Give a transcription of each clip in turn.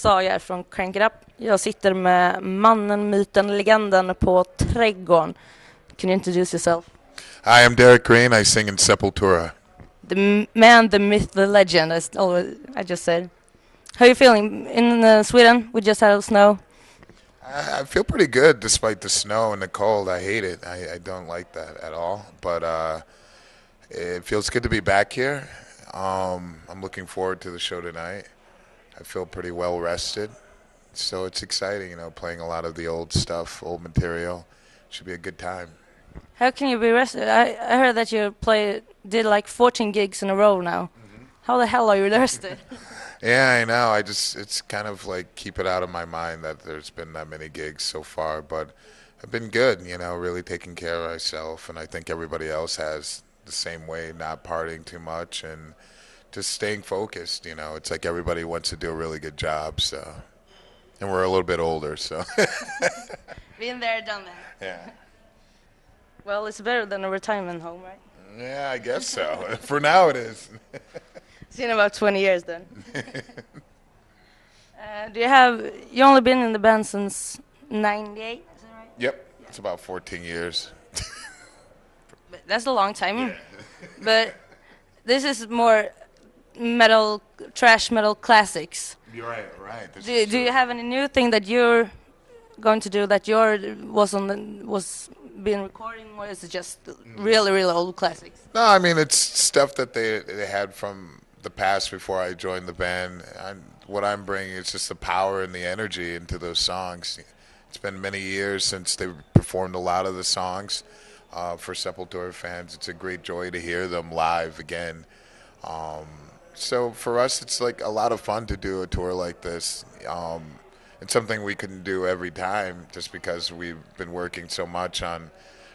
sa jag från Crank It Up. Jag sitter med mannen, myten, legenden på Trädgården. Can you introduce yourself? Hi, I'm Derrick Green. I sing in Sepultura. The man, the myth, the legend, always, I just said. How are you feeling in uh, Sweden? We just had snow. I, I feel pretty good despite the snow and the cold. I hate it. I, I don't like that at all. But uh, it feels good to be back here. Um, I'm looking forward to the show tonight. I feel pretty well rested. So it's exciting, you know, playing a lot of the old stuff, old material. Should be a good time. How can you be rested? I, I heard that you play did like 14 gigs in a row now. Mm-hmm. How the hell are you rested? Yeah, I know. I just it's kind of like keep it out of my mind that there's been that many gigs so far, but I've been good, you know, really taking care of myself and I think everybody else has the same way, not partying too much and just staying focused, you know. It's like everybody wants to do a really good job, so and we're a little bit older, so Been there, done that. yeah. Well, it's better than a retirement home, right? Yeah, I guess so. For now it is. It's in about 20 years then. uh, do you have, you only been in the band since 98? Is that right? yep. It's about 14 years. But That's a long time. Yeah. but this is more metal, thrash metal classics. You're right, right. Do, do you have any new thing that you're going to do that your was on the, was being recording, or is it just really, really old classics? No, I mean it's stuff that they they had from the past before I joined the band. And what I'm bringing is just the power and the energy into those songs. It's been many years since they performed a lot of the songs uh, for Sepultura fans. It's a great joy to hear them live again. Um, so for us, it's like a lot of fun to do a tour like this. Um, it's something we couldn't do every time just because we've been working so much on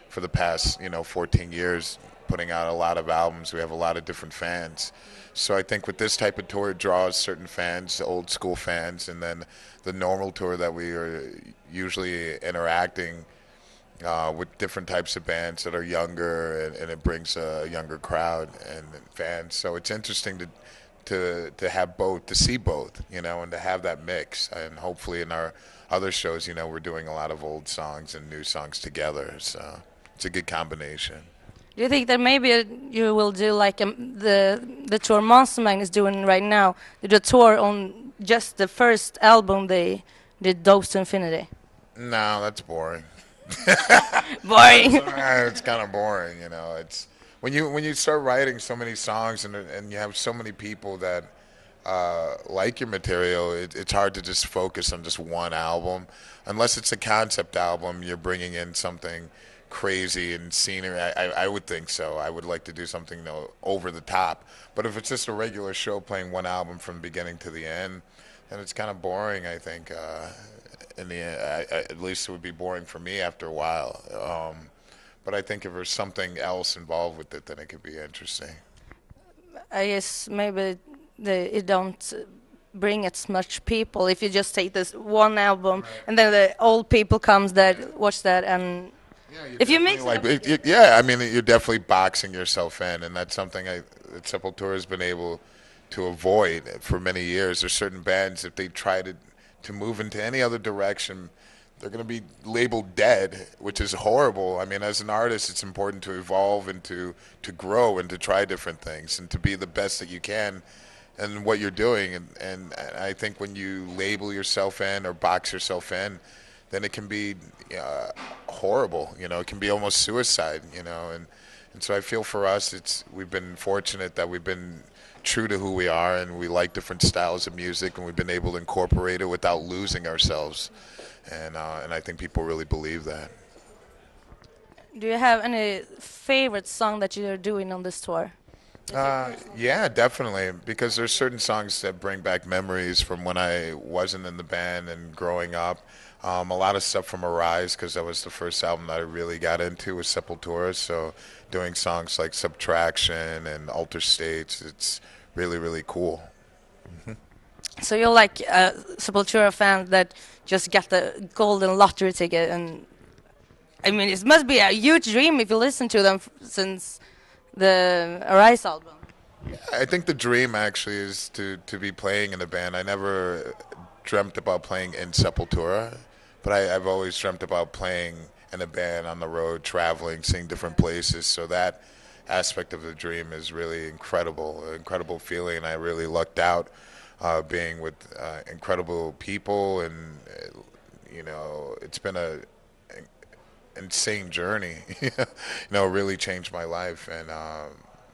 for the past you know 14 years putting out a lot of albums we have a lot of different fans so i think with this type of tour it draws certain fans old school fans and then the normal tour that we are usually interacting uh, with different types of bands that are younger and, and it brings a younger crowd and fans. So it's interesting to to to have both to see both you know and to have that mix. And hopefully in our other shows you know we're doing a lot of old songs and new songs together. So it's a good combination. Do you think that maybe you will do like um, the the tour Monster Magnet is doing right now? They do a tour on just the first album they did, Dopes to Infinity. no that's boring Boring. It's kind of boring, you know. It's when you when you start writing so many songs and and you have so many people that uh, like your material, it, it's hard to just focus on just one album, unless it's a concept album. You're bringing in something crazy and scenery. I, I, I would think so. I would like to do something you know, over the top. But if it's just a regular show playing one album from beginning to the end, then it's kind of boring. I think. Uh, in the I, I, at least it would be boring for me after a while. Um, but I think if there's something else involved with it, then it could be interesting. I guess maybe they it don't bring as much people if you just take this one album and then the old people comes that watch that and If you mix like, it- it- yeah, I mean, you're definitely boxing yourself in, and that's something I, that Sepultura has been able to avoid for many years. There's certain bands if they try to to move into any other direction, they're going to be labeled dead, which is horrible. I mean, as an artist, it's important to evolve and to to grow and to try different things and to be the best that you can and what you're doing. And, and I think when you label yourself in or box yourself in, then it can be uh, horrible. You know, it can be almost suicide. You know, and and so I feel for us, it's we've been fortunate that we've been true to who we are, and we like different styles of music, and we've been able to incorporate it without losing ourselves. And uh, and I think people really believe that. do you have any favorite song that you're doing on this tour? Uh, yeah, definitely. Because there's certain songs that bring back memories from when I wasn't in the band and growing up. Um, a lot of stuff from Arise, because that was the first album that I really got into with Sepultura. So doing songs like Subtraction and Altered States, it's really, really cool. So you're like a Sepultura fan that just got the golden lottery ticket, and I mean, it must be a huge dream if you listen to them f- since the Arise album. I think the dream actually is to, to be playing in a band. I never dreamt about playing in Sepultura, but I, I've always dreamt about playing in a band on the road, traveling, seeing different places. So that aspect of the dream is really incredible, incredible feeling. I really lucked out uh, being with uh, incredible people, and uh, you know, it's been a insane journey. you know, really changed my life, and um,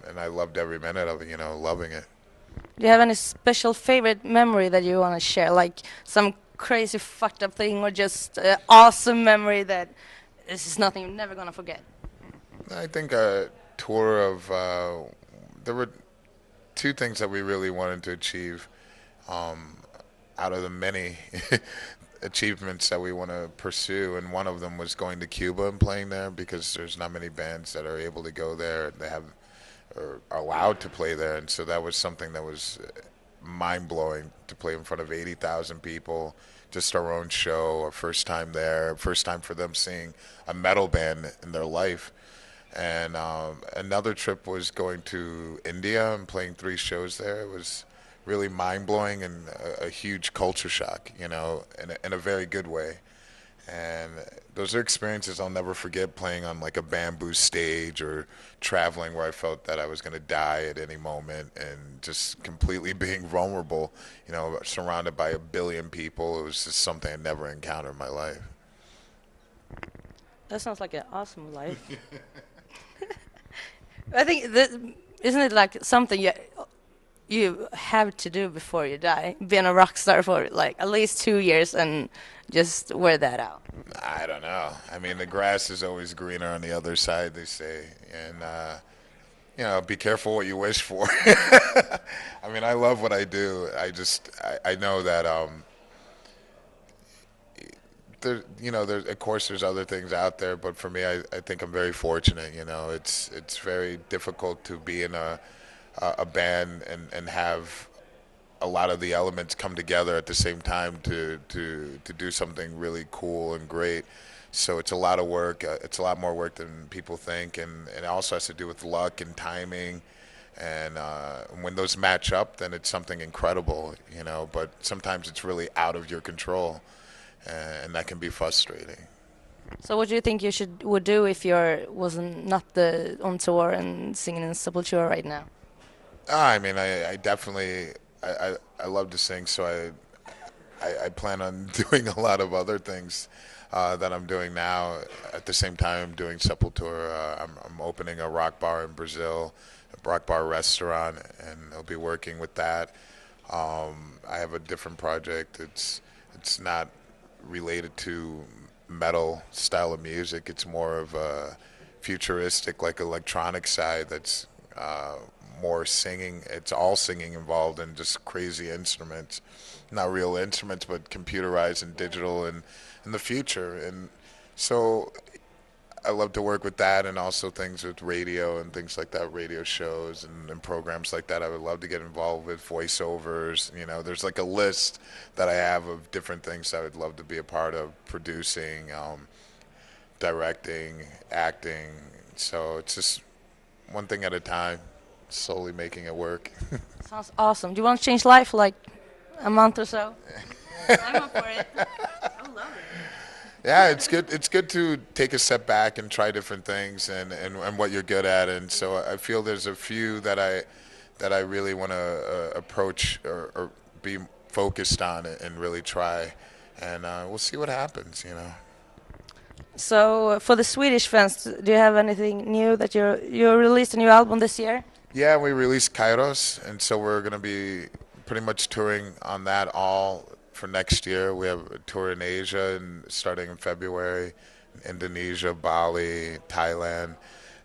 and I loved every minute of it. You know, loving it. Do you have any special favorite memory that you want to share, like some crazy fucked up thing, or just uh, awesome memory that this is nothing you're never gonna forget? I think a tour of uh, there were two things that we really wanted to achieve um, out of the many achievements that we want to pursue, and one of them was going to Cuba and playing there because there's not many bands that are able to go there. They have are allowed to play there, and so that was something that was mind blowing to play in front of 80,000 people. Just our own show, our first time there, first time for them seeing a metal band in their life. And um, another trip was going to India and playing three shows there. It was really mind blowing and a, a, huge culture shock, you know, in a, in a very good way. And those are experiences I'll never forget playing on like a bamboo stage or traveling where I felt that I was going to die at any moment and just completely being vulnerable, you know, surrounded by a billion people. It was just something I never encountered in my life. That sounds like an awesome life. I think that isn't it like something you you have to do before you die? Being a rock star for like at least two years and just wear that out. I don't know. I mean, the grass is always greener on the other side, they say, and uh, you know, be careful what you wish for. I mean, I love what I do. I just I, I know that um, there, you know, there's of course there's other things out there, but for me, I, I think I'm very fortunate. You know, it's it's very difficult to be in a a band and and have a lot of the elements come together at the same time to to to do something really cool and great. So it's a lot of work. Uh, it's a lot more work than people think, and, and it also has to do with luck and timing. And uh, when those match up, then it's something incredible, you know. But sometimes it's really out of your control, and that can be frustrating. So, what do you think you should would do if you wasn't not the on tour and singing in Sepultura right now? Ah, I mean, I, I definitely I, I, I love to sing, so I, I, I plan on doing a lot of other things uh, that I'm doing now. At the same time, I'm doing Sepultura. Uh, I'm, I'm opening a rock bar in Brazil, a rock bar restaurant, and I'll be working with that. Um, I have a different project. It's it's not related to metal style of music. It's more of a futuristic, like electronic side that's uh, more singing. It's all singing involved and just crazy instruments, not real instruments, but computerized and digital and in the future. And so I love to work with that and also things with radio and things like that, radio shows and, and, programs like that. I would love to get involved with voiceovers. You know, there's like a list that I have of different things I would love to be a part of, producing, um, directing, acting. So it's just one thing at a time slowly making it work. Sounds awesome. Do you want to change life like a month or so? I'm up for it. I love it. Yeah, it's good. It's good to take a step back and try different things and, and, and what you're good at. And so I feel there's a few that I that I really want to uh, approach or, or, be focused on and really try. And uh, we'll see what happens. You know. So for the Swedish fans, do you have anything new that you you released a new album this year? Yeah, we released Kairos, and so we're going to be pretty much touring on that all for next year. We have a tour in Asia and starting in February, Indonesia, Bali, Thailand,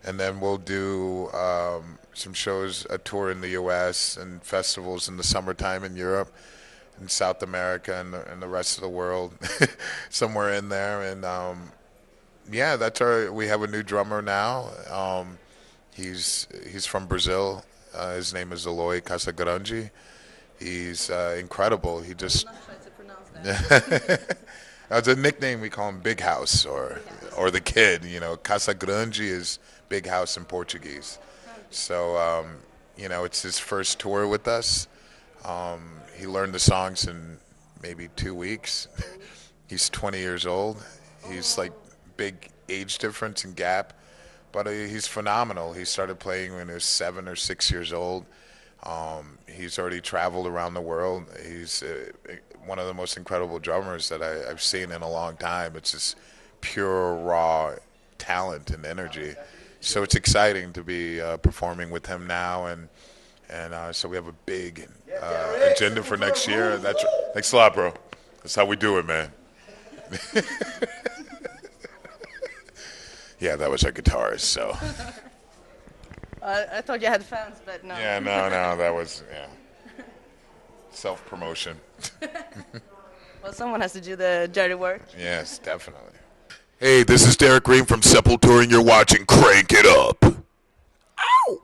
and then we'll do um, some shows, a tour in the U.S. and festivals in the summertime in Europe, in South America, and the, and the rest of the world, somewhere in there. And um, yeah, that's our. We have a new drummer now. Um, He's he's from Brazil. Uh, his name is Eloy Casagrande. He's uh, incredible. He just. That's a nickname we call him Big House or or the Kid. You know, Casa Grande is Big House in Portuguese. So um, you know, it's his first tour with us. Um, he learned the songs in maybe two weeks. he's 20 years old. He's like big age difference and gap, but uh, he's phenomenal. He started playing when he was seven or six years old. Um, he's already traveled around the world. He's uh, one of the most incredible drummers that I, I've seen in a long time. It's just pure raw talent and energy. So it's exciting to be uh, performing with him now, and and uh, so we have a big uh, agenda for next year. That's thanks a lot, bro. That's how we do it, man. yeah, that was our guitarist. So I thought you had fans, but no. Yeah, no, no, that was yeah. Self promotion. well, someone has to do the dirty work. Yes, definitely. Hey, this is Derrick Green from Sepultura, and you're watching Crank It Up. Ow!